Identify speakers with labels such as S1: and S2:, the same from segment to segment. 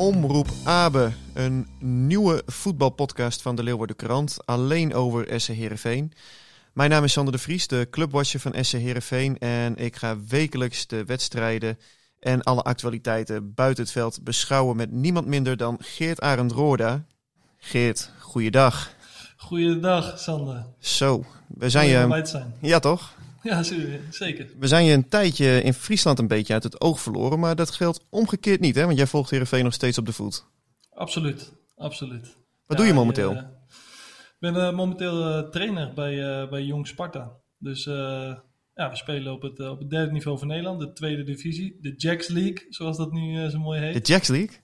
S1: Omroep Abe, een nieuwe voetbalpodcast van de Leeuwarden Krant, alleen over SC Heerenveen. Mijn naam is Sander de Vries, de clubwatcher van SC Heerenveen en ik ga wekelijks de wedstrijden en alle actualiteiten buiten het veld beschouwen met niemand minder dan Geert Arend Roorda. Geert, goeiedag.
S2: Goeiedag, Sander.
S1: Zo, we zijn je...
S2: zijn.
S1: Ja toch?
S2: Ja, zeker.
S1: We zijn je een tijdje in Friesland een beetje uit het oog verloren, maar dat geldt omgekeerd niet hè, want jij volgt Heerenveen nog steeds op de voet.
S2: Absoluut, absoluut.
S1: Wat
S2: Ja,
S1: doe je momenteel?
S2: Ik eh, ben eh, momenteel eh, trainer bij, bij Jong Sparta. Dus ja, we spelen op het, op het derde niveau van Nederland, de tweede divisie. De Jacks League, zoals dat nu zo mooi heet.
S1: De Jacks League?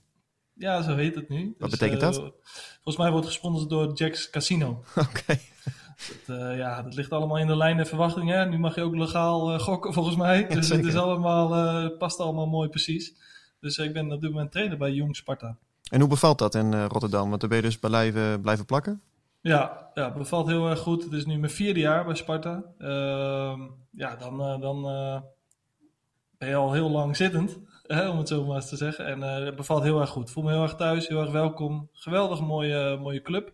S2: Ja, zo heet het nu.
S1: Wat betekent
S2: eh,
S1: dat?
S2: Volgens mij wordt gesponsord door Jacks Casino.
S1: Oké.
S2: Dat, eh, ja, dat ligt allemaal in de lijn der verwachtingen. hè. Nu mag je ook legaal eh, gokken, volgens mij. Dus het is allemaal, eh, past allemaal mooi precies. Dus ik ben op dit moment trainer bij Jong Sparta.
S1: En hoe bevalt dat in Rotterdam? Want dan ben je dus blijven, blijven plakken?
S2: Ja, ja, bevalt heel erg goed. Het is nu mijn vierde jaar bij Sparta. Ehm, ja, dan, dan ben je al heel lang zittend, hè, om het zo maar eens te zeggen. En het bevalt heel erg goed. Voel me heel erg thuis, heel erg welkom. Geweldig mooie, mooie club.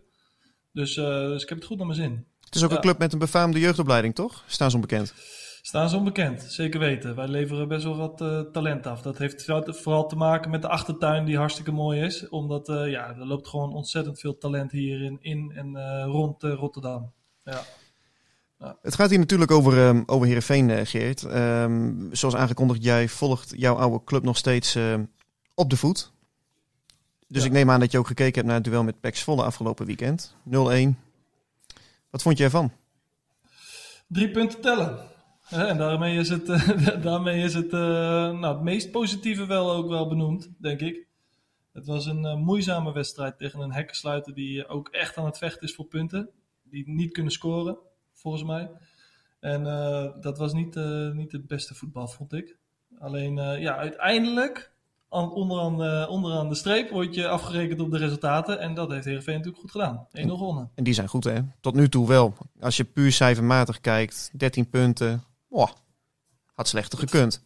S2: Dus, dus ik heb het goed naar mijn zin.
S1: Het is ook
S2: Ja.
S1: een club met een befaamde jeugdopleiding, toch? Staan ze onbekend.
S2: Staan ze onbekend, zeker weten. Wij leveren best wel wat eh, talent af. Dat heeft vooral- te maken met de achtertuin die hartstikke mooi is. Omdat eh, ja, er loopt gewoon ontzettend veel talent hier in, in en eh, rond Rotterdam. Ja.
S1: Het gaat hier natuurlijk over, ehm over Heerenveen, Geert. Ehm, zoals aangekondigd, jij volgt jouw oude club nog steeds op de voet. Dus
S2: Ja.
S1: ik neem aan dat je ook gekeken hebt naar het duel met PEC Zwolle afgelopen weekend. 0-1. Wat vond je ervan?
S2: Drie punten tellen. En daarmee is het, eh, daarmee is het, eh, nou, het meest positieve wel ook wel benoemd, denk ik. Het was een eh, moeizame wedstrijd tegen een hekkensluiter die ook echt aan het vechten is voor punten. Die niet kunnen scoren, volgens mij. En dat was niet, niet het beste voetbal, vond ik. Alleen, ja, uiteindelijk, onderaan, de, onderaan de streep, word je afgerekend op de resultaten. En dat heeft Heerenveen natuurlijk goed gedaan. 1-0 gewonnen.
S1: En die zijn goed, hè? Tot nu toe wel. Als je puur cijfermatig kijkt, 13 punten. Oh, had slechter gekund.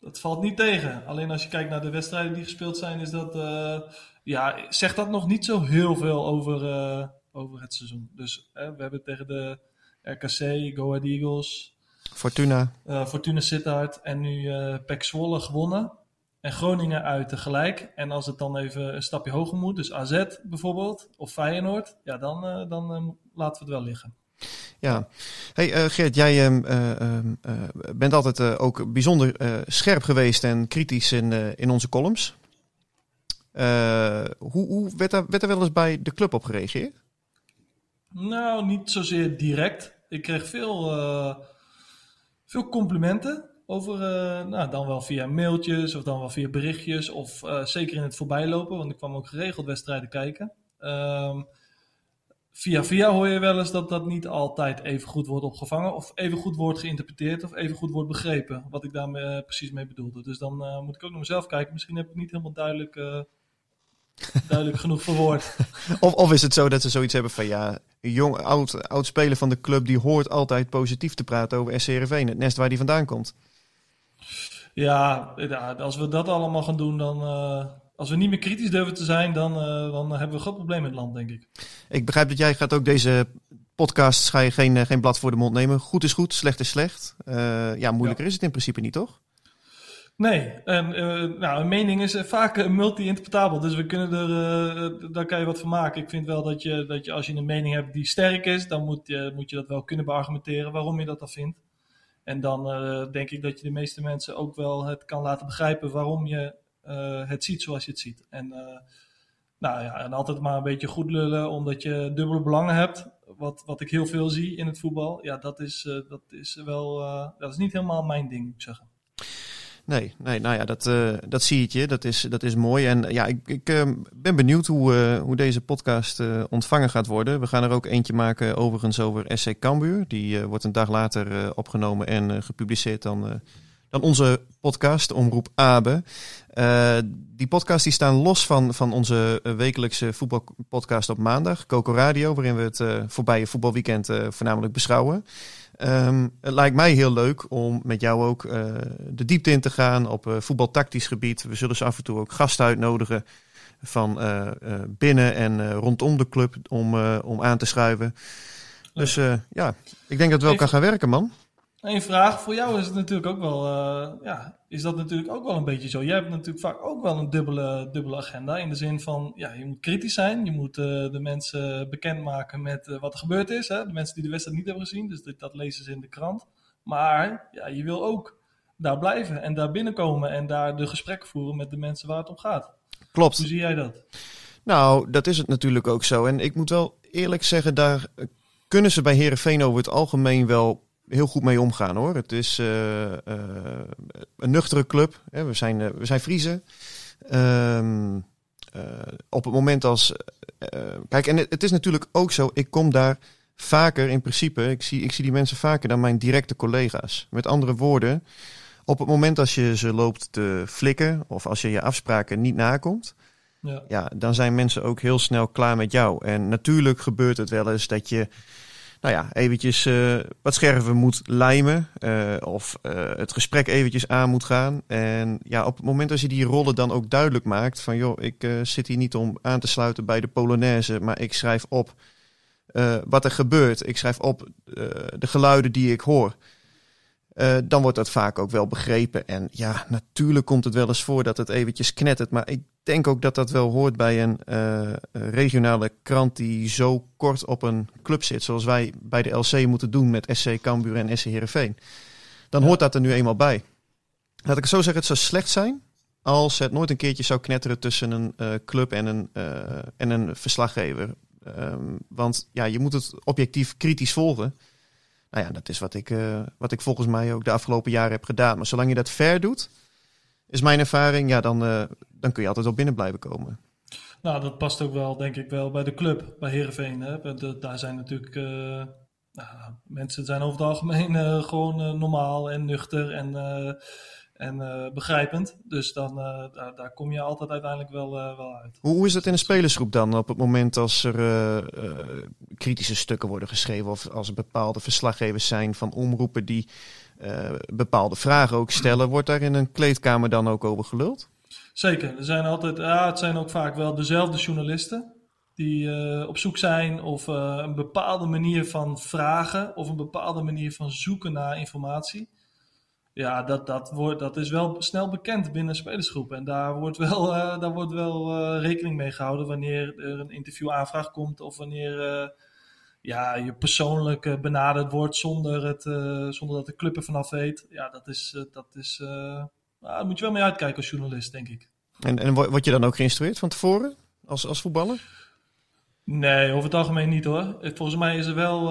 S2: Dat valt niet tegen. Alleen als je kijkt naar de wedstrijden die gespeeld zijn, is dat. eh, ja, zegt dat nog niet zo heel veel over, eh, over het seizoen. Dus eh, we hebben tegen de RKC, Go Ahead Eagles,
S1: Fortuna.
S2: Fortuna Sittard en nu eh PEC Zwolle gewonnen. En Groningen uit tegelijk. En als het dan even een stapje hoger moet, dus AZ bijvoorbeeld, of Feyenoord, ja, dan, eh, dan eh, laten we het wel liggen.
S1: Ja. Hey eh, Geert, jij ehm, eh, ehm, eh, bent altijd ook bijzonder scherp geweest en kritisch in, in onze columns. Hoe hoe werd, daar, werd er wel eens bij de club op gereageerd?
S2: Nou, niet zozeer direct. Ik kreeg veel, veel complimenten over, eh, nou, dan wel via mailtjes of dan wel via berichtjes of eh, zeker in het voorbijlopen, want ik kwam ook geregeld wedstrijden kijken. Ehm, via via hoor je wel eens dat dat niet altijd even goed wordt opgevangen of even goed wordt geïnterpreteerd of even goed wordt begrepen, wat ik daar eh, precies mee bedoelde. Dus dan moet ik ook naar mezelf kijken. Misschien heb ik niet helemaal duidelijk, duidelijk genoeg verwoord.
S1: Of, of is het zo dat ze zoiets hebben van ja, een jong, oud, oud speler van de club die hoort altijd positief te praten over SCRV, het nest waar die vandaan komt.
S2: Ja, als we dat allemaal gaan doen, dan. eh, als we niet meer kritisch durven te zijn, dan, eh, dan hebben we een groot probleem in het land, denk ik.
S1: Ik begrijp dat jij gaat ook deze ga je geen, eh, geen blad voor de mond nemen. Goed is goed, slecht is slecht. Ja, moeilijker is het in principe niet, toch?
S2: Nee, en, nou, een mening is vaak multi-interpretabel. Dus we kunnen er, eh, daar kan je wat van maken. Ik vind wel dat je, dat je als je een mening hebt die sterk is, dan moet je, moet je dat wel kunnen beargumenteren waarom je dat dan vindt. En dan eh, denk ik dat je de meeste mensen ook wel het kan laten begrijpen waarom je eh, het ziet zoals je het ziet. En, eh, nou ja, en altijd maar een beetje goed lullen omdat je dubbele belangen hebt. Wat, wat ik heel veel zie in het voetbal. Ja, dat is, dat is wel. dat is niet helemaal mijn ding, moet ik zeggen.
S1: Nee, nee nou ja, dat, eh, dat zie je. Dat is, dat is mooi. En ja, ik, ik eh, ben benieuwd hoe, eh, hoe deze podcast eh, ontvangen gaat worden. We gaan er ook eentje maken overigens over SC Cambuur. Die eh, wordt een dag later eh, opgenomen en eh, gepubliceerd dan, eh, dan onze podcast, Omroep Abe. Eh, die podcast die staan los van, van onze eh, wekelijkse voetbalpodcast op maandag, Coco Radio, waarin we het eh, voorbije voetbalweekend eh, voornamelijk beschouwen. Ehm, het lijkt mij heel leuk om met jou ook eh, de diepte in te gaan op eh, voetbaltactisch gebied. We zullen ze af en toe ook gasten uitnodigen van eh, binnen en rondom de club om, om aan te schuiven. Dus ja, ik denk dat het wel kan gaan werken, man.
S2: Een vraag voor jou is het natuurlijk ook wel, eh, ja, is dat natuurlijk ook wel een beetje zo. Jij hebt natuurlijk vaak ook wel een dubbele, dubbele agenda. In de zin van, ja, je moet kritisch zijn. Je moet eh, de mensen bekendmaken met eh, wat er gebeurd is. Hè? De mensen die de wedstrijd niet hebben gezien. Dus dat, dat lezen ze in de krant. Maar ja, je wil ook daar blijven en daar binnenkomen. En daar de gesprekken voeren met de mensen waar het om gaat.
S1: Klopt.
S2: Hoe zie jij dat?
S1: Nou, dat is het natuurlijk ook zo. En ik moet wel eerlijk zeggen, daar kunnen ze bij Herenveen over het algemeen wel heel goed mee omgaan hoor. Het is eh, eh, een nuchtere club. Hè. We, zijn, eh, we zijn Friese. Ehm, eh, op het moment als. kijk, en het, het is natuurlijk ook zo, ik kom daar vaker in principe. Ik zie, ik zie die mensen vaker dan mijn directe collega's. Met andere woorden, op het moment als je ze loopt te flikken of als je je afspraken niet nakomt
S2: Ja.
S1: ja, dan zijn mensen ook heel snel klaar met jou. En natuurlijk gebeurt het wel eens dat je, nou ja, eventjes eh, wat scherven moet lijmen. eh, of eh, het gesprek eventjes aan moet gaan. En ja, op het moment als je die rollen dan ook duidelijk maakt van, joh, ik zit hier niet om aan te sluiten bij de Polonaise, maar ik schrijf op wat er gebeurt. Ik schrijf op de geluiden die ik hoor. Eh, dan wordt dat vaak ook wel begrepen. En ja, natuurlijk komt het wel eens voor dat het eventjes knettert. Maar ik denk ook dat dat wel hoort bij een eh, regionale krant die zo kort op een club zit. Zoals wij bij de LC moeten doen met SC Cambuur en SC Heerenveen. Dan hoort dat er nu eenmaal bij. Laat ik het zo zeggen, het zou slecht zijn als het nooit een keertje zou knetteren tussen een eh, club en een, eh, en een verslaggever. Ehm, want ja, je moet het objectief kritisch volgen. Nou ja, dat is wat ik, eh, wat ik volgens mij ook de afgelopen jaren heb gedaan. Maar zolang je dat ver doet, is mijn ervaring, ja, dan, eh, dan kun je altijd wel binnen blijven komen.
S2: Nou, dat past ook wel, denk ik wel, bij de club, bij Heerenveen. Hè? Eh, Daar zijn natuurlijk... nou, mensen zijn over het algemeen gewoon normaal en nuchter en, en eh, begrijpend. Dus dan, eh, daar, daar kom je altijd uiteindelijk wel, eh, wel uit.
S1: Hoe, hoe is het in de spelersgroep dan op het moment als er kritische stukken worden geschreven of als er bepaalde verslaggevers zijn van omroepen die bepaalde vragen ook stellen, wordt daar in een kleedkamer dan ook over geluld?
S2: Zeker, er zijn altijd, ja, het zijn ook vaak wel dezelfde journalisten die op zoek zijn of een bepaalde manier van vragen of een bepaalde manier van zoeken naar informatie. Ja, dat, dat, wordt, dat is wel snel bekend binnen een spelersgroep. En daar wordt wel, eh, daar wordt wel eh, rekening mee gehouden wanneer er een interviewaanvraag komt of wanneer eh, ja, je persoonlijk benaderd wordt zonder, het, zonder dat de club er vanaf weet. Ja, dat is, dat is nou, daar moet je wel mee uitkijken als journalist, denk ik.
S1: En, en wo- word je dan ook geïnstrueerd van tevoren als, als voetballer?
S2: Nee, over het algemeen niet hoor. Volgens mij is er wel,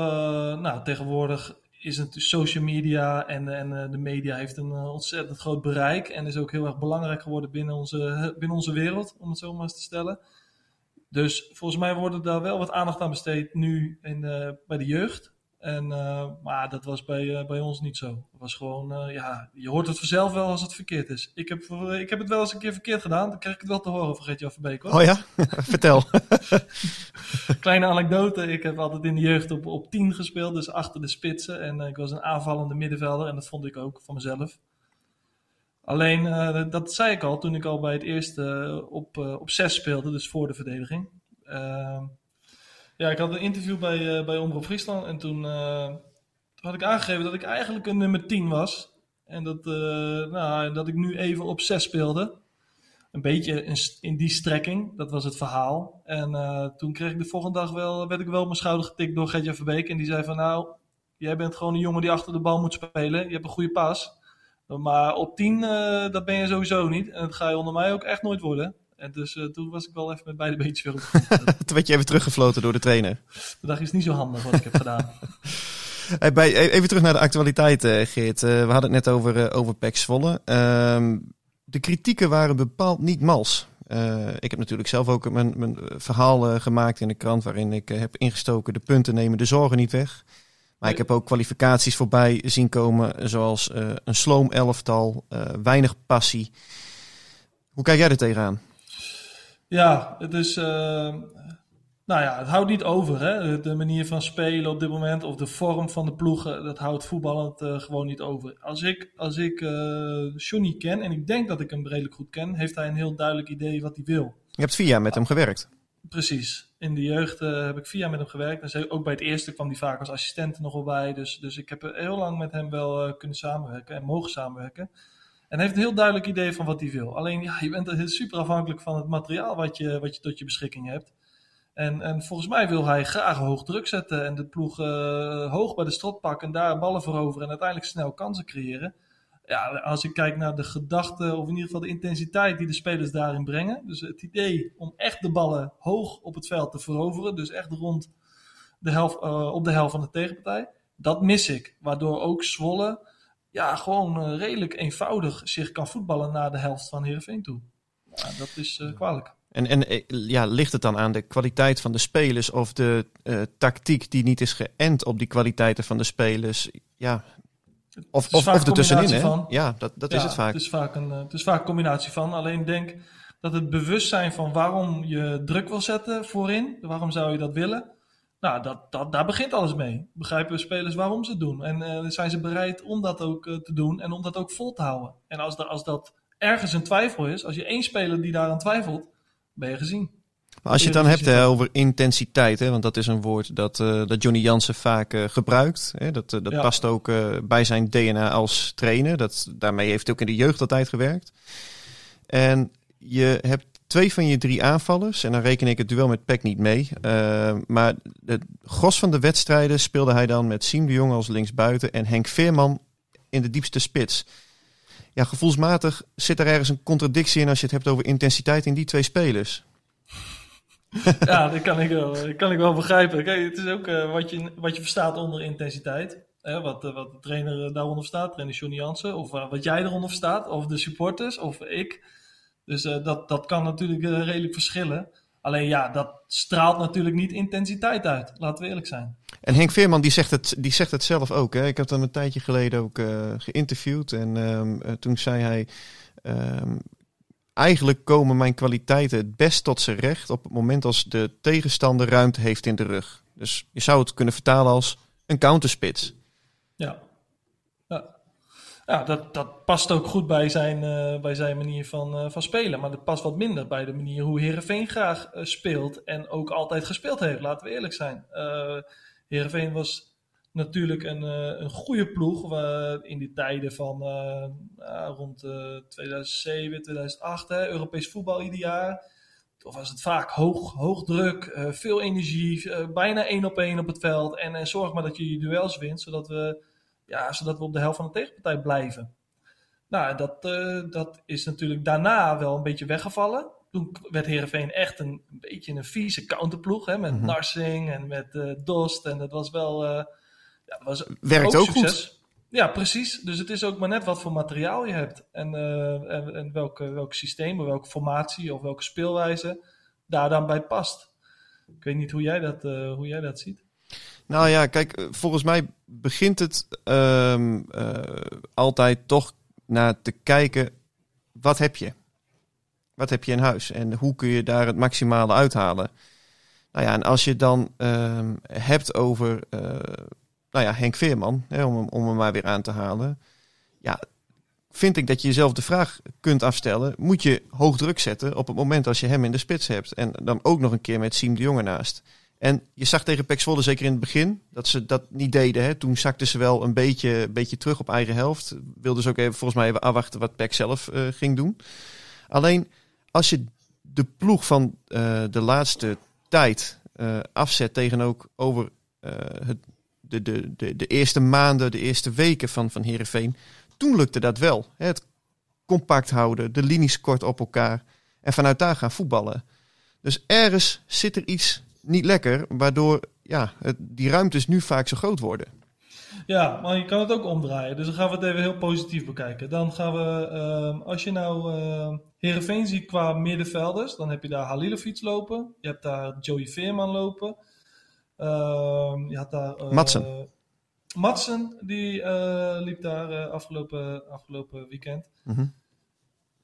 S2: nou tegenwoordig is het social media en, en eh, de media heeft een eh, ontzettend groot bereik en is ook heel erg belangrijk geworden binnen onze, binnen onze wereld, om het zo maar eens te stellen. Dus volgens mij wordt er daar wel wat aandacht aan besteed nu in, eh, bij de jeugd. En, eh, maar dat was bij, eh, bij ons niet zo. Het was gewoon, eh, ja, je hoort het vanzelf wel als het verkeerd is. Ik heb, ik heb het wel eens een keer verkeerd gedaan, dan krijg ik het wel te horen van Gert-Jan Verbeek hoor.
S1: Oh ja? Vertel.
S2: Kleine anekdote. Ik heb altijd in de jeugd op, op 10 gespeeld, dus achter de spitsen. En ik was een aanvallende middenvelder en dat vond ik ook van mezelf. Alleen, dat zei ik al toen ik al bij het eerste op, eh, op zes speelde, dus voor de verdediging. Ehm, ja, ik had een interview bij, eh, bij Omroep Friesland en toen, eh, toen had ik aangegeven dat ik eigenlijk een nummer 10 was. En dat, eh, nou, dat ik nu even op 6 speelde. Een beetje in, in die strekking, dat was het verhaal. En toen kreeg ik de volgende dag wel, werd ik wel op mijn schouder getikt door Gertjan Verbeek. En die zei van nou, jij bent gewoon een jongen die achter de bal moet spelen. Je hebt een goede pas. Maar op 10, eh, dat ben je sowieso niet. En dat ga je onder mij ook echt nooit worden. En dus eh, toen was ik wel even met beide beentjes weer op. de.
S1: Toen werd je even teruggefloten door de trainer.
S2: Dacht ik, is niet zo handig wat ik heb gedaan.
S1: Hey, bij, even terug naar de actualiteit, eh, Geert. Eh, we hadden het net over, over Pek Zwolle. Ehm, de kritieken waren bepaald niet mals. Ik heb natuurlijk zelf ook mijn, mijn verhaal gemaakt in de krant... waarin ik heb ingestoken de punten nemen de zorgen niet weg. Maar ik heb ook kwalificaties voorbij zien komen... zoals een sloom elftal, weinig passie. Hoe kijk jij er tegenaan?
S2: Ja, het is. eh, nou ja, het houdt niet over. Hè? De manier van spelen op dit moment of de vorm van de ploegen, dat houdt voetballend eh, gewoon niet over. Als ik, als ik eh Johnny ken, en ik denk dat ik hem redelijk goed ken, heeft hij een heel duidelijk idee wat hij wil.
S1: Je hebt vier jaar met hem gewerkt.
S2: Precies. In de jeugd heb ik vier jaar met hem gewerkt. En ook bij het eerste kwam hij vaak als assistent nog wel bij. Dus, dus ik heb heel lang met hem wel kunnen samenwerken en mogen samenwerken. En heeft een heel duidelijk idee van wat hij wil. Alleen, ja, je bent er super afhankelijk van het materiaal wat je, wat je tot je beschikking hebt. En, en volgens mij wil hij graag hoog druk zetten en de ploeg eh, hoog bij de strot pakken en daar ballen veroveren en uiteindelijk snel kansen creëren. Ja, als ik kijk naar de gedachte, of in ieder geval de intensiteit die de spelers daarin brengen. Dus het idee om echt de ballen hoog op het veld te veroveren. Dus echt rond de helft, eh, op de helft van de tegenpartij. Dat mis ik. Waardoor ook Zwolle ja, gewoon eh, redelijk eenvoudig zich kan voetballen naar de helft van Heerenveen toe. Ja, dat is eh, kwalijk.
S1: En, en eh, ja, ligt het dan aan de kwaliteit van de spelers of de tactiek die niet is geënt op die kwaliteiten van de spelers? Ja, of, of, of ertussenin, hè?
S2: van.
S1: Ja, dat, dat is het vaak.
S2: Het is vaak een, het is vaak een combinatie van. Alleen denk dat het bewustzijn van waarom je druk wil zetten voorin, waarom zou je dat willen, nou, dat, dat, daar begint alles mee. Begrijpen spelers waarom ze het doen. En eh, zijn ze bereid om dat ook eh, te doen en om dat ook vol te houden. En als, da- als dat ergens een twijfel is, als je één speler die daaraan twijfelt, ben je gezien.
S1: Maar als je het dan hebt hè, over intensiteit, hè, want dat is een woord dat, eh, dat Johnny Jansen vaak gebruikt. Hè, dat dat
S2: Ja.
S1: past ook bij zijn DNA als trainer. Dat, daarmee heeft hij ook in de jeugd altijd gewerkt. En je hebt twee van je drie aanvallers, en dan reken ik het duel met Peck niet mee. eh, maar de gros van de wedstrijden speelde hij dan met Siem de Jong als linksbuiten en Henk Veerman in de diepste spits. Ja, gevoelsmatig zit er ergens een contradictie in als je het hebt over intensiteit in die twee spelers.
S2: ja, dat kan ik wel, dat kan ik wel begrijpen. Kijk, het is ook eh, wat, je, wat je verstaat onder intensiteit. Hè, wat, eh, wat de trainer daaronder verstaat, trainer Johnny Jansen. Of wat jij eronder verstaat, of de supporters, of ik. Dus eh, dat, dat kan natuurlijk eh, redelijk verschillen. Alleen ja, dat straalt natuurlijk niet intensiteit uit. Laten we eerlijk zijn.
S1: En Henk Veerman die zegt het, die zegt het zelf ook. Hè? Ik heb hem een tijdje geleden ook eh, geïnterviewd. En ehm, eh, toen zei hij... ehm, eigenlijk komen mijn kwaliteiten het best tot zijn recht... op het moment als de tegenstander ruimte heeft in de rug. Dus je zou het kunnen vertalen als een counterspits.
S2: Ja, dat, dat past ook goed bij zijn, eh, bij zijn manier van, eh, van spelen. Maar dat past wat minder bij de manier hoe Herenveen graag eh, speelt. En ook altijd gespeeld heeft, laten we eerlijk zijn. Herenveen was natuurlijk een, een goede ploeg. in die tijden van ah, rond eh 2007, 2008, hè, Europees voetbal ieder jaar. Of was het vaak hoog, hoog druk, veel energie, bijna één op één op het veld. En eh, zorg maar dat je je duels wint, zodat we, ja, zodat we op de helft van de tegenpartij blijven. Nou, dat, eh, dat is natuurlijk daarna wel een beetje weggevallen. Toen werd Herenveen echt een, een beetje een vieze counterploeg. Hè, met
S1: Mhm.
S2: Narsing en met eh, Dost. En dat was wel. eh, ja, dat was
S1: Werkt ook
S2: succes. Ja, precies. Dus het is ook maar net wat voor materiaal je hebt. En, en, en welke, welk systeem, of welke formatie of welke speelwijze daar dan bij past. Ik weet niet hoe jij dat, hoe jij dat ziet.
S1: Nou ja, kijk, volgens mij begint het ehm, eh, altijd toch naar te kijken, wat heb je? Wat heb je in huis? En hoe kun je daar het maximale uithalen? Nou ja, en als je dan ehm, hebt over, eh, nou ja, Henk Veerman, hè, om, hem- om hem maar weer aan te halen. Ja, vind ik dat je jezelf de vraag kunt afstellen: moet je hoog druk zetten op het moment als je hem in de spits hebt? En dan ook nog een keer met Siem de Jong ernaast. En je zag tegen Pek Zwolle, zeker in het begin, dat ze dat niet deden. Hè. Toen zakten ze wel een beetje, beetje terug op eigen helft. Wilden ze ook even, volgens mij even afwachten wat Pek zelf eh, ging doen. Alleen als je de ploeg van eh, de laatste tijd eh, afzet tegen ook over het, de, de, de, de eerste maanden, de eerste weken van, van Heerenveen. Toen lukte dat wel. Hè. Het compact houden, de linies kort op elkaar. En vanuit daar gaan voetballen. Dus ergens zit er iets niet lekker, waardoor ja, het, die ruimtes nu vaak zo groot worden.
S2: Ja, maar je kan het ook omdraaien. Dus dan gaan we het even heel positief bekijken. Dan gaan we, ehm, als je nou uh, Heerenveen ziet qua middenvelders, dan heb je daar Halilovic lopen. Je hebt daar Joey Veerman lopen. Ehm, je had daar... eh,
S1: Madsen.
S2: Madsen, die eh, liep daar eh, afgelopen, afgelopen weekend.
S1: Mhm.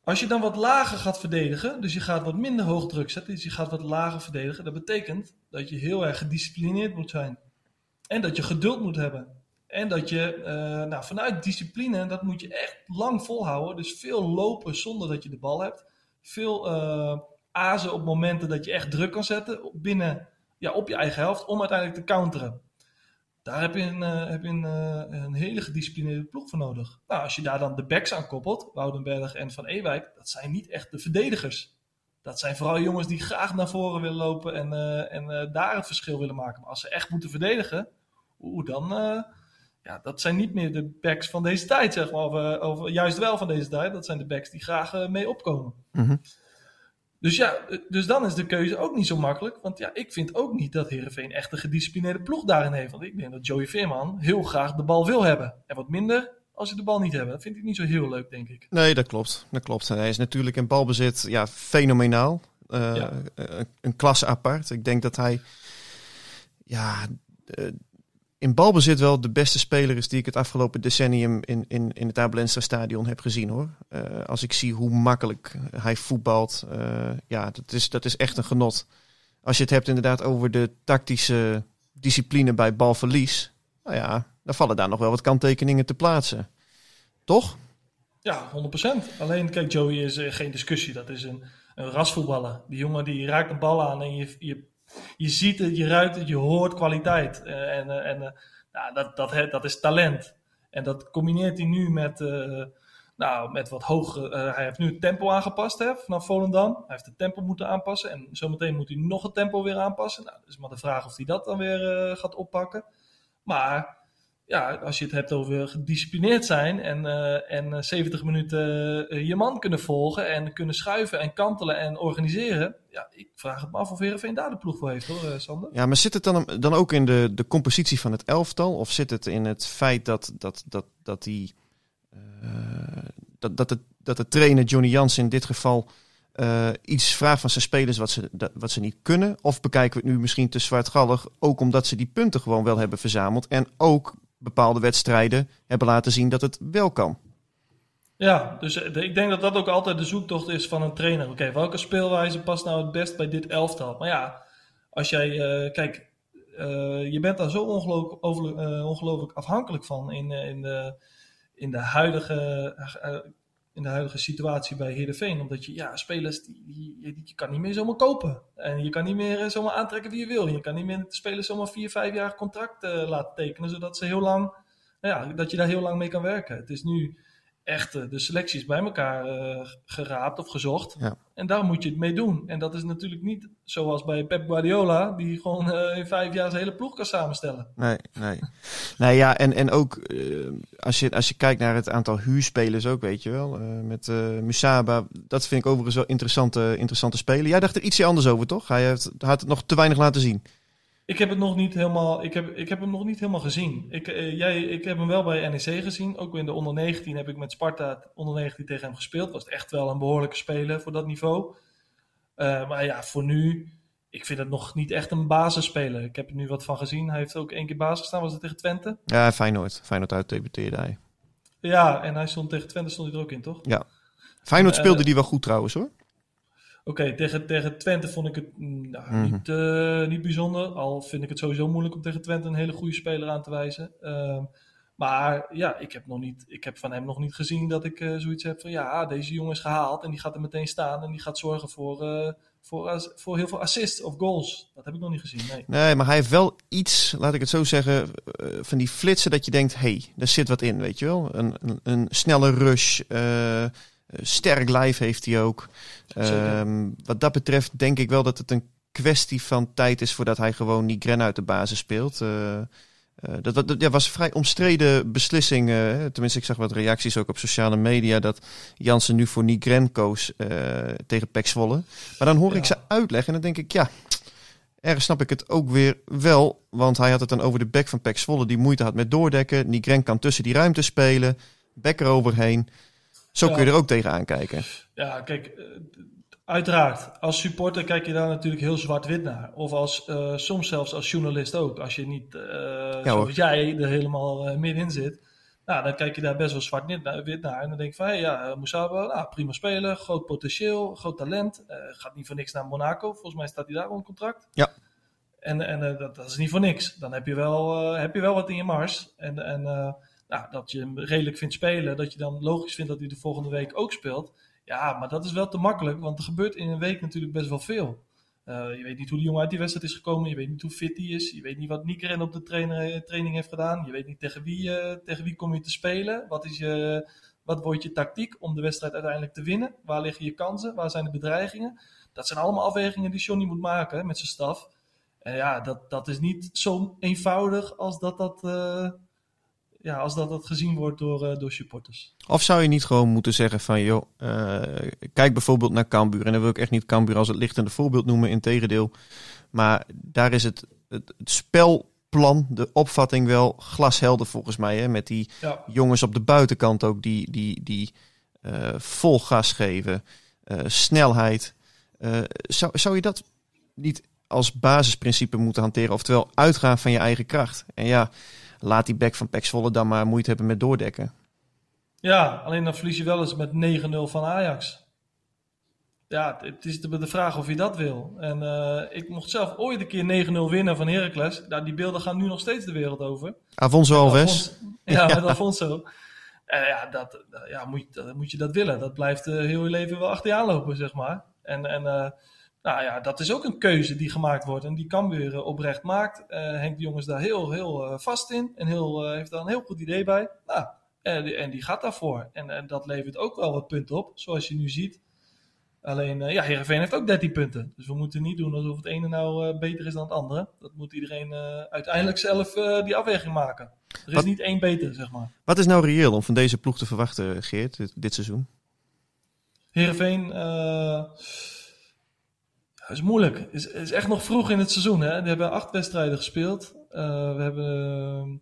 S2: Als je dan wat lager gaat verdedigen, dus je gaat wat minder hoog druk zetten, dus je gaat wat lager verdedigen, dat betekent dat je heel erg gedisciplineerd moet zijn. En dat je geduld moet hebben. En dat je eh, nou, vanuit discipline, dat moet je echt lang volhouden. Dus veel lopen zonder dat je de bal hebt. Veel eh azen op momenten dat je echt druk kan zetten binnen, ja, op je eigen helft om uiteindelijk te counteren. Daar heb je een, eh, heb je een, eh, een hele gedisciplineerde ploeg voor nodig. Nou, als je daar dan de backs aan koppelt, Woudenberg en Van Ewijk, dat zijn niet echt de verdedigers. Dat zijn vooral jongens die graag naar voren willen lopen en, eh, en daar het verschil willen maken. Maar als ze echt moeten verdedigen, oeh, dan, ja, dat zijn niet meer de backs van deze tijd, zeg maar. Of, of juist wel van deze tijd. Dat zijn de backs die graag mee opkomen.
S1: Mhm.
S2: Dus ja, eh, dus dan is de keuze ook niet zo makkelijk. Want ja, ik vind ook niet dat Heerenveen echt een gedisciplineerde ploeg daarin heeft. Want ik denk dat Joey Veerman heel graag de bal wil hebben. En wat minder als ze de bal niet hebben. Dat vind ik niet zo heel leuk, denk ik.
S1: Nee, dat klopt. Dat klopt. Hij is natuurlijk in balbezit ja, fenomenaal. Eh,
S2: Ja.
S1: een, een klasse apart. Ik denk dat hij ja, eh, in balbezit wel de beste speler is die ik het afgelopen decennium in, in, in het Abelensra stadion heb gezien hoor. Eh, als ik zie hoe makkelijk hij voetbalt, eh, ja, dat is, dat is echt een genot. Als je het hebt inderdaad over de tactische discipline bij balverlies, nou ja, dan vallen daar nog wel wat kanttekeningen te plaatsen. Toch?
S2: Ja, 100%. Alleen, kijk, Joey is eh, geen discussie. Dat is een, een rasvoetballer. Die jongen die raakt de bal aan en je, je, je ziet het, je ruikt het, je hoort kwaliteit. Eh, en eh, en eh, nou, dat, dat, dat is talent. En dat combineert hij nu met, nou, met wat hoger. hij heeft nu het tempo aangepast hè, vanaf Volendam. Hij heeft het tempo moeten aanpassen. En zometeen moet hij nog het tempo weer aanpassen. Nou, is maar de vraag of hij dat dan weer gaat oppakken. Maar ja, als je het hebt over gedisciplineerd zijn en, eh, en eh, 70 minuten eh, je man kunnen volgen en kunnen schuiven en kantelen en organiseren. Ja, ik vraag het me af of Heerenveen daar de ploeg voor heeft hoor, eh, Sander.
S1: Ja, maar zit het dan, dan ook in de, de compositie van het elftal? Of zit het in het feit dat, dat, dat, dat, die, eh, dat, dat, het, dat de trainer Johnny Jans in dit geval eh, iets vraagt van zijn spelers wat ze, wat ze niet kunnen? Of bekijken we het nu misschien te zwartgallig, ook omdat ze die punten gewoon wel hebben verzameld en ook bepaalde wedstrijden hebben laten zien dat het wel kan?
S2: Ja, dus eh, ik denk dat dat ook altijd de zoektocht is van een trainer. Oké, welke speelwijze past nou het best bij dit elftal? Maar ja, als jij, eh, kijk, eh, je bent daar zo ongelooflijk, ongelooflijk afhankelijk van in, in, de, in, de huidige, in de huidige situatie bij Heerenveen. Omdat je, ja, spelers, die, die, die- je kan niet meer zomaar kopen. En je kan niet meer eh, zomaar aantrekken wie je wil. Je kan niet meer de spelers zomaar vier, vijf jaar contract eh, laten tekenen, zodat ze heel lang, nou ja, dat je daar heel lang mee kan werken. Het is nu echt eh, de selecties bij elkaar eh, geraapt of gezocht.
S1: Ja.
S2: En daar moet je het mee doen. En dat is natuurlijk niet zoals bij Pep Guardiola, die gewoon eh, in vijf jaar zijn hele ploeg kan samenstellen.
S1: Nee, nee. nee ja, en, en ook eh, als, je, als je kijkt naar het aantal huurspelers ook, weet je wel. met Musaba, dat vind ik overigens wel interessante, interessante spelen. Jij dacht er ietsje anders over, toch? Hij heeft, had het nog te weinig laten zien.
S2: Ik heb het nog niet helemaal, ik heb, ik heb hem nog niet helemaal gezien. Ik, eh, jij, ik heb hem wel bij NEC gezien. Ook in de onder 19 heb ik met Sparta onder 19 tegen hem gespeeld. Was het echt wel een behoorlijke speler voor dat niveau. Eh, maar ja, voor nu, ik vind het nog niet echt een basisspeler. Ik heb er nu wat van gezien. Hij heeft ook één keer basis gestaan. Was het tegen Twente?
S1: Ja, Feyenoord. Feyenoord uit debuteerde hij.
S2: Ja, en hij stond tegen Twente stond hij er ook in, toch?
S1: Feyenoord
S2: Eh,
S1: speelde die wel goed trouwens hoor.
S2: Oké, tegen, tegen Twente vond ik het mm, nou,
S1: Mhm.
S2: niet, eh, niet bijzonder. Al vind ik het sowieso moeilijk om tegen Twente een hele goede speler aan te wijzen. Ehm, Maar ja, ik heb, nog niet, ik heb van hem nog niet gezien dat ik eh, zoiets heb van ja, deze jongen is gehaald en die gaat er meteen staan en die gaat zorgen voor, eh, voor, voor heel veel assists of goals. Dat heb ik nog niet gezien. Nee.
S1: Nee, maar hij heeft wel iets, laat ik het zo zeggen, van die flitsen dat je denkt, hé, hey, daar zit wat in, weet je wel. Een, een, een snelle rush, sterk lijf heeft hij ook. Ehm, wat dat betreft denk ik wel dat het een kwestie van tijd is voordat hij gewoon Nigren uit de basis speelt. Eh, eh, dat, dat, dat ja, was een vrij omstreden beslissing. eh, tenminste, ik zag wat reacties ook op sociale media dat Jansen nu voor Nigren koos tegen Pek Zwolle. Maar dan hoor
S2: Ja.
S1: ik ze uitleggen en dan denk ik, ja, ergens snap ik het ook weer wel. Want hij had het dan over de bek van Pek Zwolle die moeite had met doordekken. Nigren kan tussen die ruimte spelen, bek eroverheen. Zo
S2: Ja.
S1: kun je er ook tegenaan kijken.
S2: Ja, kijk, eh, uiteraard. Als supporter kijk je daar natuurlijk heel zwart-wit naar. Of als, eh, soms zelfs als journalist ook. Als je niet, eh zoals jij, er helemaal eh, middenin zit. Nou, dan kijk je daar best wel zwart-wit naar. En dan denk je van, hey, ja, Moussaba, nou, prima speler, groot potentieel, groot talent. Gaat niet voor niks naar Monaco. Volgens mij staat hij daar onder contract.
S1: Ja.
S2: En, en dat, dat is niet voor niks. Dan heb je wel, heb je wel wat in je mars. En, en dat je hem redelijk vindt spelen. Dat je dan logisch vindt dat hij de volgende week ook speelt. Ja, maar dat is wel te makkelijk. Want er gebeurt in een week natuurlijk best wel veel. Eh, je weet niet hoe die jongen uit die wedstrijd is gekomen. Je weet niet hoe fit hij is. Je weet niet wat Niekeren op de trainer, training heeft gedaan. Je weet niet tegen wie, eh, tegen wie kom je te spelen. Wat, is je, wat wordt je tactiek om de wedstrijd uiteindelijk te winnen? Waar liggen je kansen? Waar zijn de bedreigingen? Dat zijn allemaal afwegingen die Johnny moet maken met zijn staf. En ja, dat, dat is niet zo eenvoudig als dat dat, eh, ja, als dat, dat gezien wordt door, eh, door supporters.
S1: Of zou je niet gewoon moeten zeggen van, joh, eh, kijk bijvoorbeeld naar Cambuur. En dan wil ik echt niet Cambuur als het lichtende voorbeeld noemen, in tegendeel. Maar daar is het, het, het spelplan, de opvatting wel glashelder volgens mij. Hè? Met die
S2: Ja,
S1: jongens op de buitenkant ook die, die, die eh, vol gas geven. snelheid. Zou, zou je dat niet als basisprincipe moeten hanteren? Oftewel uitgaan van je eigen kracht. En ja, laat die back van Pek Zwolle dan maar moeite hebben met doordekken.
S2: ja, alleen dan verlies je wel eens met 9-0 van Ajax. Ja, het is de, de vraag of je dat wil. En eh, ik mocht zelf ooit een keer 9-0 winnen van Heracles. Nou, die beelden gaan nu nog steeds de wereld over.
S1: Afonso Alves.
S2: Ja, met Alfonso. Eh, ja, dat, ja moet, je- dat, moet je dat willen. Dat blijft eh, heel je leven wel achter je aanlopen, zeg maar. En, en nou ja, dat is ook een keuze die gemaakt wordt. En die kan weer eh, oprecht maakt. Eh Henk de Jong is daar heel, heel eh, vast in. En heel, heeft daar een heel goed idee bij. Nou, en, die- en die gaat daarvoor. En, en dat levert ook wel wat punten op, zoals je nu ziet. Alleen, ja, Heerenveen heeft ook 13 punten. Dus we moeten niet doen alsof het ene nou beter is dan het andere. Dat moet iedereen uiteindelijk zelf die afweging maken. Er is
S1: Wat-
S2: niet één beter, zeg maar.
S1: Wat is nou reëel om van deze ploeg te verwachten, Geert, dit, dit seizoen?
S2: Heerenveen is moeilijk. Is, is echt nog vroeg in het seizoen. Hè? Die hebben acht wedstrijden gespeeld. Eh, we hebben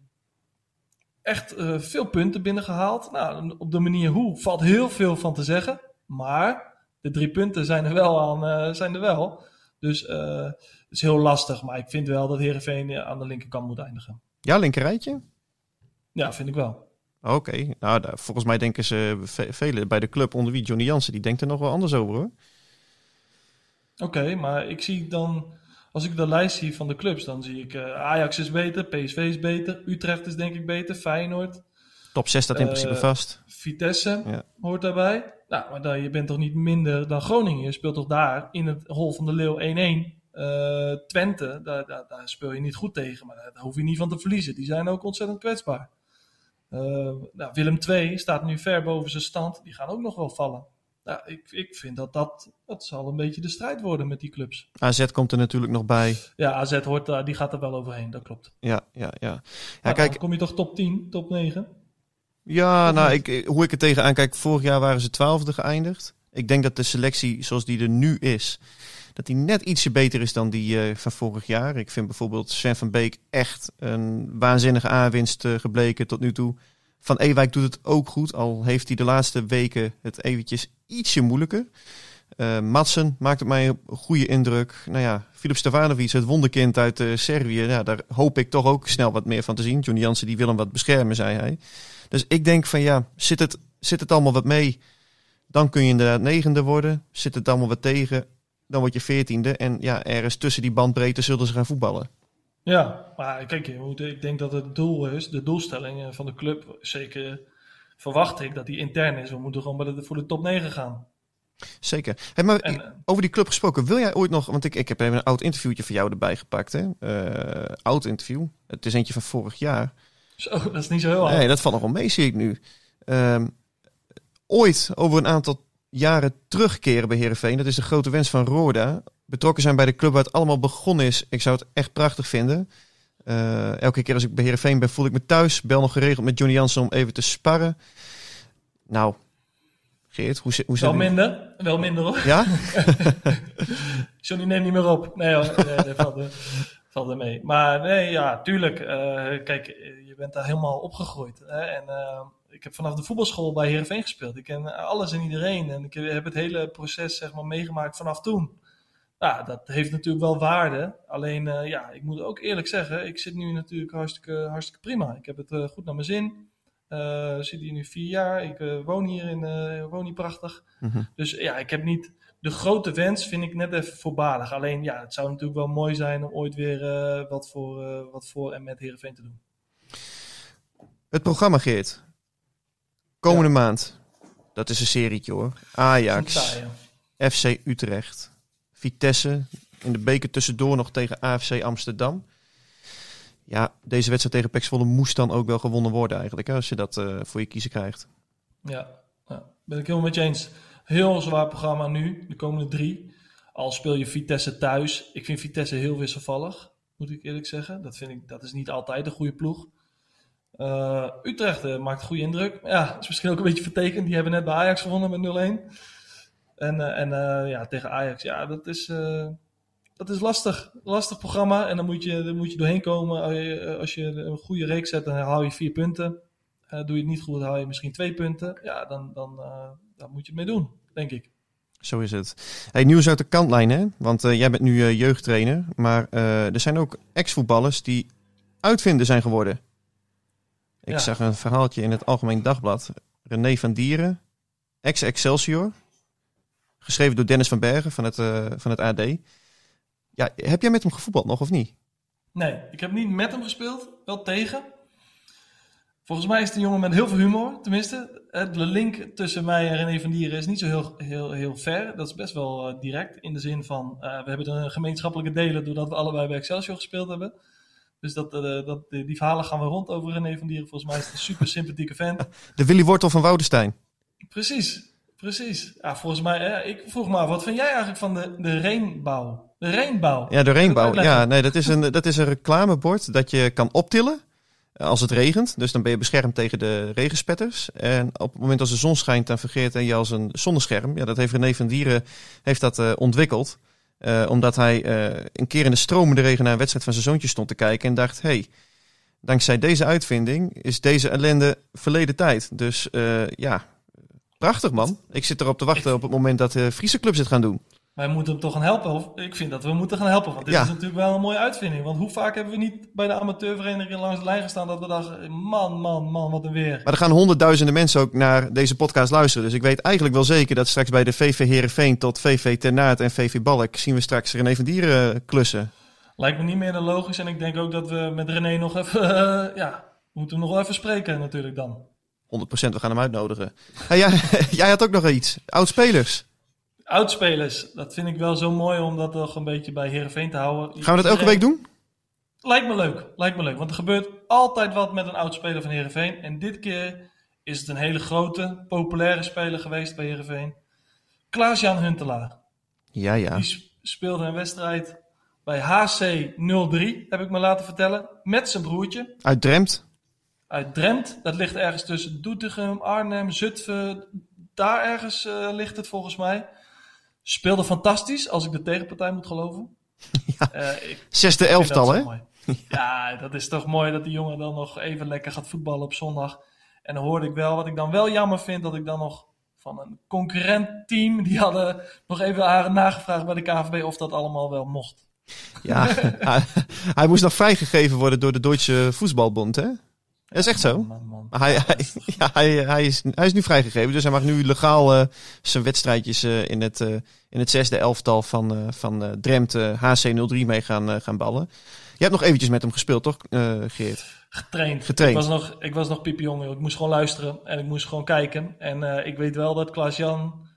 S2: echt eh, veel punten binnengehaald. Nou, op de manier hoe valt heel veel van te zeggen. Maar de drie punten zijn er wel aan. eh, zijn er wel. Dus eh, het is heel lastig. Maar ik vind wel dat Heerenveen eh, aan de linkerkant moet eindigen.
S1: Ja, linkerrijtje?
S2: Ja, vind ik wel.
S1: Oké, nou volgens mij denken ze ve- velen bij de club onder wie Johnny Jansen, die denkt er nog wel anders over hoor.
S2: Oké, maar ik zie dan, als ik de lijst zie van de clubs, dan zie ik eh, Ajax is beter, PSV is beter, Utrecht is denk ik beter, Feyenoord,
S1: Top 6 staat in
S2: Eh,
S1: principe vast.
S2: Vitesse
S1: Ja.
S2: hoort daarbij. Nou, maar dan, je bent toch niet minder dan Groningen? Je speelt toch daar in het hol van de Leeuw 1-1. Eh, Twente, daar, daar, daar speel je niet goed tegen, maar daar hoef je niet van te verliezen. Die zijn ook ontzettend kwetsbaar. Nou, Willem II staat nu ver boven zijn stand. Die gaan ook nog wel vallen. Nou, ik, ik vind dat, dat dat zal een beetje de strijd worden met die clubs.
S1: AZ komt er natuurlijk nog bij.
S2: Ja, AZ hoort daar, die gaat er wel overheen, dat klopt.
S1: Ja, ja, ja. Ja, kijk,
S2: Dan kom je toch top 10, top 9?
S1: ja, nou, ik, hoe ik er tegenaan kijk, vorig jaar waren ze twaalfde geëindigd. Ik denk dat de selectie zoals die er nu is, dat die net ietsje beter is dan die eh, van vorig jaar. Ik vind bijvoorbeeld Sven van Beek echt een waanzinnige aanwinst eh, gebleken tot nu toe. Van Ewijk doet het ook goed, al heeft hij de laatste weken het eventjes ietsje moeilijker. Eh Madsen maakt op mij een goede indruk. Nou ja, Filip Stefanovic, het wonderkind uit eh, Servië. Ja, daar hoop ik toch ook snel wat meer van te zien. Johnny Jansen die wil hem wat beschermen, zei hij. Dus ik denk van ja, zit het, zit het allemaal wat mee? Dan kun je inderdaad negende worden. Zit het allemaal wat tegen? Dan word je veertiende. En ja, ergens tussen die bandbreedte zullen ze gaan voetballen.
S2: Ja, maar kijk, ik denk dat het doel is, de doelstelling eh, van de club, zeker verwacht ik dat die intern is. We moeten gewoon de, voor de top 9 gaan.
S1: Zeker. Hey, maar
S2: En, eh,
S1: over die club gesproken, wil jij ooit nog, want ik, ik heb even een oud interviewtje van jou erbij gepakt. Hè? Eh, oud interview. Het is eentje van vorig jaar.
S2: Zo, dat is niet zo heel
S1: Nee, dat valt nog wel mee, zie ik nu. Ehm, ooit over een aantal jaren terugkeren bij Herenveen. Dat is de grote wens van Roorda. Betrokken zijn bij de club waar het allemaal begonnen is. Ik zou het echt prachtig vinden. Eh, elke keer als ik bij Herenveen ben, voel ik me thuis. Bel nog geregeld met Johnny Jansen om even te sparren. Nou, Geert, hoe, zit- hoe
S2: Wel minder, wel minder hoor.
S1: Ja?
S2: Johnny neemt niet meer op. Nee hoor, dat valt er, valt er mee. Maar nee, ja, tuurlijk. eh, kijk, je bent daar helemaal opgegroeid. Hè? En eh, ik heb vanaf de voetbalschool bij Heerenveen gespeeld. Ik ken alles en iedereen. En ik heb het hele proces zeg maar, meegemaakt vanaf toen. Ja, dat heeft natuurlijk wel waarde. Alleen, eh, ja, ik moet ook eerlijk zeggen, ik zit nu natuurlijk hartstikke, hartstikke prima. Ik heb het eh, goed naar mijn zin. Eh, zit hier nu vier jaar. Ik woon hier in, woon hier prachtig.
S1: Mhm.
S2: Dus ja, ik heb niet de grote wens vind ik net even voorbarig. Alleen ja, het zou natuurlijk wel mooi zijn om ooit weer wat, voor, wat voor en met Heerenveen te doen.
S1: Het programma, Geert. Komende maand. Dat is een serietje hoor. Ajax. FC Utrecht. Vitesse. In de beker tussendoor nog tegen AFC Amsterdam. Ja, deze wedstrijd tegen PEC moest dan ook wel gewonnen worden eigenlijk. Hè, als je dat eh, voor je kiezen krijgt.
S2: Ja, ja, ben ik helemaal met je eens. Heel zwaar programma nu, de komende drie. Al speel je Vitesse thuis. Ik vind Vitesse heel wisselvallig, moet ik eerlijk zeggen. Dat, vind ik, dat is niet altijd een goede ploeg. Eh, Utrecht eh, maakt goede indruk. Ja, is misschien ook een beetje vertekend. Die hebben net bij Ajax gewonnen met 0-1. En, eh, en eh, ja, tegen Ajax, ja, dat is, eh, dat is lastig. Lastig programma. En dan moet je, dan moet je doorheen komen. Als je, als je een goede reeks zet, dan haal je vier punten. Doe je het niet goed, haal je misschien twee punten. Ja, dan, dan, dan moet je het mee doen, denk ik.
S1: Zo is het. Hey, nieuws uit de kantlijn, hè? Want jij bent nu jeugdtrainer. Maar er zijn ook ex-voetballers die uitvinder zijn geworden. Ik
S2: Ja.
S1: zag een verhaaltje in het Algemeen Dagblad. René van Dieren, ex-Excelsior. Geschreven door Dennis van Bergen van het, eh, van het AD. Ja, heb jij met hem gevoetbald nog of niet?
S2: Nee, ik heb niet met hem gespeeld, wel tegen. Volgens mij is het een jongen met heel veel humor, tenminste. Eh, De link tussen mij en René van Dieren is niet zo heel, heel, heel ver. Dat is best wel eh, direct, in de zin van... we hebben een gemeenschappelijke delen doordat we allebei bij Excelsior gespeeld hebben. Dus dat, dat, die verhalen gaan we rond over René van Dieren. Volgens mij is het een super sympathieke vent.
S1: De Willy Wortel van Woudenstein.
S2: Precies, precies. Ja, volgens mij, ik vroeg me af, wat vind jij eigenlijk van de, de reenbouw? De reenbouw.
S1: Ja, de
S2: uitleggen?
S1: Ja, nee, dat is, een, dat is een reclamebord dat je kan optillen eh, als het regent. Dus dan ben je beschermd tegen de regenspetters. En op het moment als de zon schijnt, dan fungeert je als een zonnescherm. Ja, dat heeft René van Dieren heeft dat, eh, ontwikkeld. Eh, omdat hij een keer in de stromende regen naar een wedstrijd van zijn zoontje stond te kijken. En dacht, hey, dankzij deze uitvinding is deze ellende verleden tijd. Dus ja, prachtig man. Ik zit erop te wachten op het moment dat de Friese clubs het gaan doen.
S2: Wij moeten hem toch gaan helpen. Of ik vind dat we moeten gaan helpen. Want dit
S1: Ja.
S2: is natuurlijk wel een mooie uitvinding. Want hoe vaak hebben we niet bij de amateurvereniging langs de lijn gestaan dat we dachten, man, man, man, wat een weer.
S1: Maar er gaan honderdduizenden mensen ook naar deze podcast luisteren. Dus ik weet eigenlijk wel zeker dat straks bij de VV Herenveen tot VV Ternaat en VV Balk zien we straks René van Dieren klussen.
S2: Lijkt me niet meer dan logisch. En ik denk ook dat we met René nog even, ja, we moeten hem nog wel even spreken natuurlijk dan.
S1: 100% we gaan hem uitnodigen. Jij, jij had ook nog iets. Oudspelers.
S2: Oudspelers, dat vind ik wel zo mooi om dat nog een beetje bij Herenveen te houden.
S1: Gaan we dat elke week doen?
S2: Lijkt me leuk, lijkt me leuk. Want er gebeurt altijd wat met een oudspeler van Herenveen. En dit keer is het een hele grote, populaire speler geweest bij Herenveen. Klaas-Jan Huntelaar.
S1: Ja, ja.
S2: Die sp- speelde een wedstrijd bij HC 03, heb ik me laten vertellen. Met zijn broertje
S1: Uit Dremt.
S2: Uit Drempt. Dat ligt ergens tussen Doetinchem, Arnhem, Zutphen. Daar ergens eh, ligt het volgens mij. Speelde fantastisch, als ik de tegenpartij moet geloven.
S1: Ja.
S2: Eh, ik
S1: Zesde elftal, hè?
S2: Ja, dat is toch mooi dat die jongen dan nog even lekker gaat voetballen op zondag. En dan hoorde ik wel, wat ik dan wel jammer vind, dat ik dan nog van een concurrent team, die hadden nog even nagevraagd bij de KVB of dat allemaal wel mocht.
S1: Ja. hij, hij moest nog vrijgegeven worden door de Duitse Voetbalbond, hè? Dat is echt zo.
S2: Man, man.
S1: Maar hij, hij, ja, hij, hij, is, hij is nu vrijgegeven, dus hij mag nu legaal eh, zijn wedstrijdjes eh, in, het, eh, in het zesde elftal van, van Drenthe HC03 mee gaan, gaan ballen. Je hebt nog eventjes met hem gespeeld, toch, Geert?
S2: Getraind.
S1: Getraind.
S2: Ik was nog, ik was nog piepjong. Ik moest gewoon luisteren en ik moest gewoon kijken. En ik weet wel dat Klaas-Jan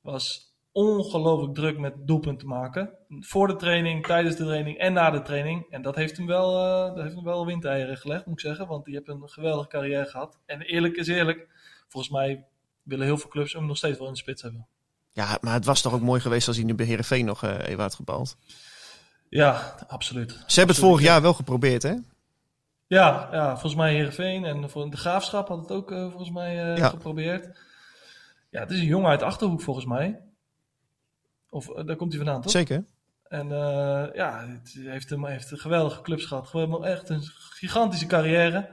S2: was ongelooflijk druk met doelpunten maken. Voor de training, tijdens de training en na de training. En dat heeft hem wel, eh, dat heeft hem wel windeieren gelegd, moet ik zeggen. Want die heeft een geweldige carrière gehad. En eerlijk is eerlijk, volgens mij willen heel veel clubs hem nog steeds wel in de spits hebben.
S1: Ja, maar het was toch ook mooi geweest als hij nu bij Heerenveen nog eh, even had gebald.
S2: Ja, absoluut.
S1: Ze hebben het vorig
S2: ja.
S1: jaar wel geprobeerd, hè?
S2: Ja, ja, volgens mij Heerenveen en voor de Graafschap had het ook eh, volgens mij
S1: Ja.
S2: geprobeerd. Ja, het is een jongen uit Achterhoek volgens mij. Of eh, daar komt hij vandaan, toch?
S1: Zeker.
S2: En eh, ja, het heeft, hem, heeft een geweldige clubs gehad. Gewoon echt een gigantische carrière.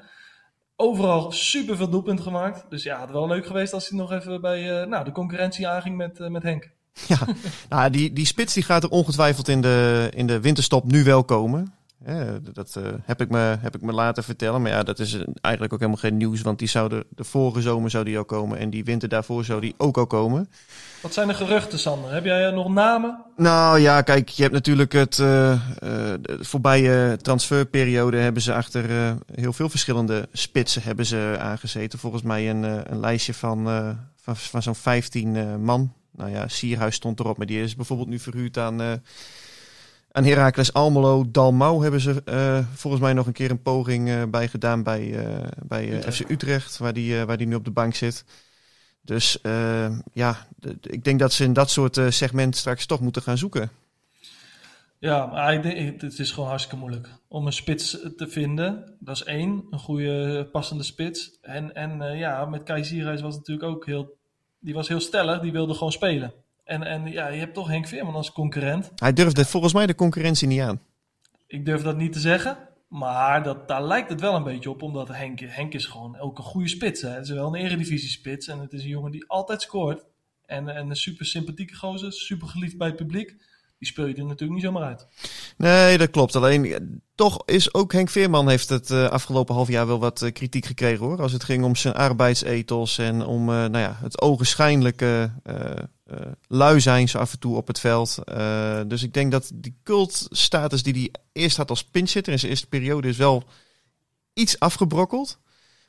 S2: Overal super veel doelpunten gemaakt. Dus ja, het wel leuk geweest als hij nog even bij eh, nou, de concurrentie aanging met, met Henk.
S1: Ja, nou, die, die spits die gaat er ongetwijfeld in de, in de winterstop nu wel komen. Dat eh, heb, ik me, heb ik me laten vertellen. Maar ja, dat is eigenlijk ook helemaal geen nieuws. Want die zou de, vorige zomer zou die al komen. En die winter daarvoor zou die ook al komen.
S2: Wat zijn de geruchten, Sander? Heb jij eh, nog namen?
S1: Nou ja, kijk, je hebt natuurlijk het uh, de voorbije transferperiode hebben ze achter uh, heel veel verschillende spitsen hebben ze aangezeten. Volgens mij een, uh, een lijstje van, van, van zo'n 15 uh, man. Nou ja, Sierhuis stond erop, maar die is bijvoorbeeld nu verhuurd aan, aan Heracles Almelo. Dalmau hebben ze uh, volgens mij nog een keer een poging uh, bij gedaan bij, uh, bij FC Utrecht, waar die, waar die nu op de bank zit. Dus ja, ik denk dat ze in dat soort segment straks toch moeten gaan zoeken.
S2: Ja, maar ik denk, het is gewoon hartstikke moeilijk om een spits te vinden. Dat is één, een goede passende spits. En, en ja, met Kai Sierhuis was het natuurlijk ook heel, die was heel stellig, die wilde gewoon spelen. En, en ja, je hebt toch Henk Veerman als concurrent.
S1: Hij durfde volgens mij de concurrentie niet aan.
S2: Ik durf dat niet te zeggen. Maar dat, daar lijkt het wel een beetje op, omdat Henk, Henk is gewoon ook een goede spits. Hè. Het is wel een eredivisie-spits en het is een jongen die altijd scoort. En, en een super sympathieke gozer, super geliefd bij het publiek. Die speel je er natuurlijk niet zomaar uit.
S1: Nee, dat klopt. Alleen toch is ook Henk Veerman heeft het uh, afgelopen half jaar wel wat uh, kritiek gekregen hoor. Als het ging om zijn arbeidsethos en om uh, nou ja, het ogenschijnlijke lui zijn zo af en toe op het veld. dus ik denk dat die cultstatus die hij eerst had als pinchitter in zijn eerste periode is wel iets afgebrokkeld.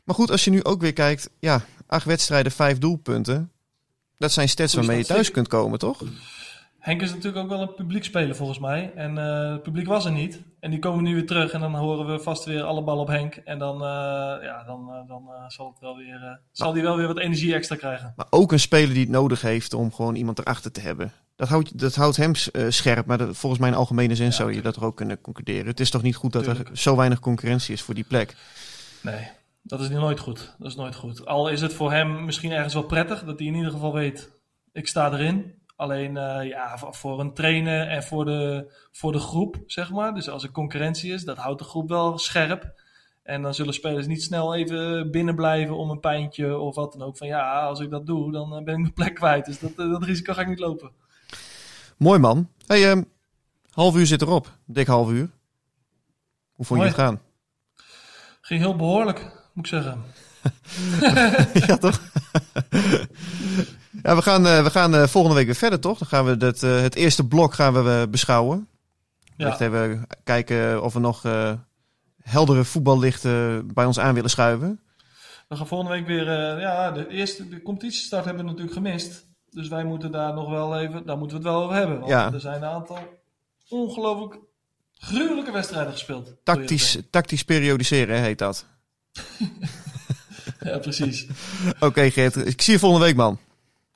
S1: Maar goed, als je nu ook weer kijkt, ja, acht wedstrijden, vijf doelpunten. Dat zijn stats waarmee je thuis kunt komen, toch?
S2: Henk is natuurlijk ook wel een publiekspeler volgens mij. En uh, het publiek was er niet. En die komen nu weer terug en dan horen we vast weer alle bal op Henk. En dan, uh, ja, dan, uh, dan zal, het wel weer, zal hij wel weer wat energie extra krijgen.
S1: Maar ook een speler die het nodig heeft om gewoon iemand erachter te hebben. Dat houdt, dat houdt hem scherp, maar dat, volgens mij in algemene zin ja, zou je dat er ook kunnen concluderen. Het is toch niet goed dat tuurlijk. er zo weinig concurrentie is voor die plek?
S2: Nee, dat is nooit goed. Dat is nooit goed. Al is het voor hem misschien ergens wel prettig dat hij in ieder geval weet, ik sta erin. Alleen uh, ja, voor een trainer en voor de, voor de groep, zeg maar. Dus als er concurrentie is, dat houdt de groep wel scherp. En dan zullen spelers niet snel even binnen blijven om een pijntje of wat dan ook. Van ja, als ik dat doe, dan ben ik mijn plek kwijt. Dus dat, dat risico ga ik niet lopen.
S1: Mooi man. Hey, um, half uur zit erop. Dik half uur. Hoe vond je het gaan?
S2: Ging heel behoorlijk, moet ik zeggen.
S1: ja, toch? ja, we gaan, uh, we gaan uh, volgende week weer verder, toch? Dan gaan we dat, uh, het eerste blok gaan we beschouwen. Ja. Echt even kijken of we nog heldere voetballichten bij ons aan willen schuiven.
S2: We gaan volgende week weer... ja, de eerste de competitiestart hebben we natuurlijk gemist. Dus wij moeten daar nog wel even... Daar moeten we het wel over hebben. Want
S1: ja.
S2: er zijn een aantal ongelooflijk gruwelijke wedstrijden gespeeld.
S1: Tactisch, tactisch periodiseren heet dat.
S2: ja, precies.
S1: Oké, okay, Geert. Ik zie je volgende week, man.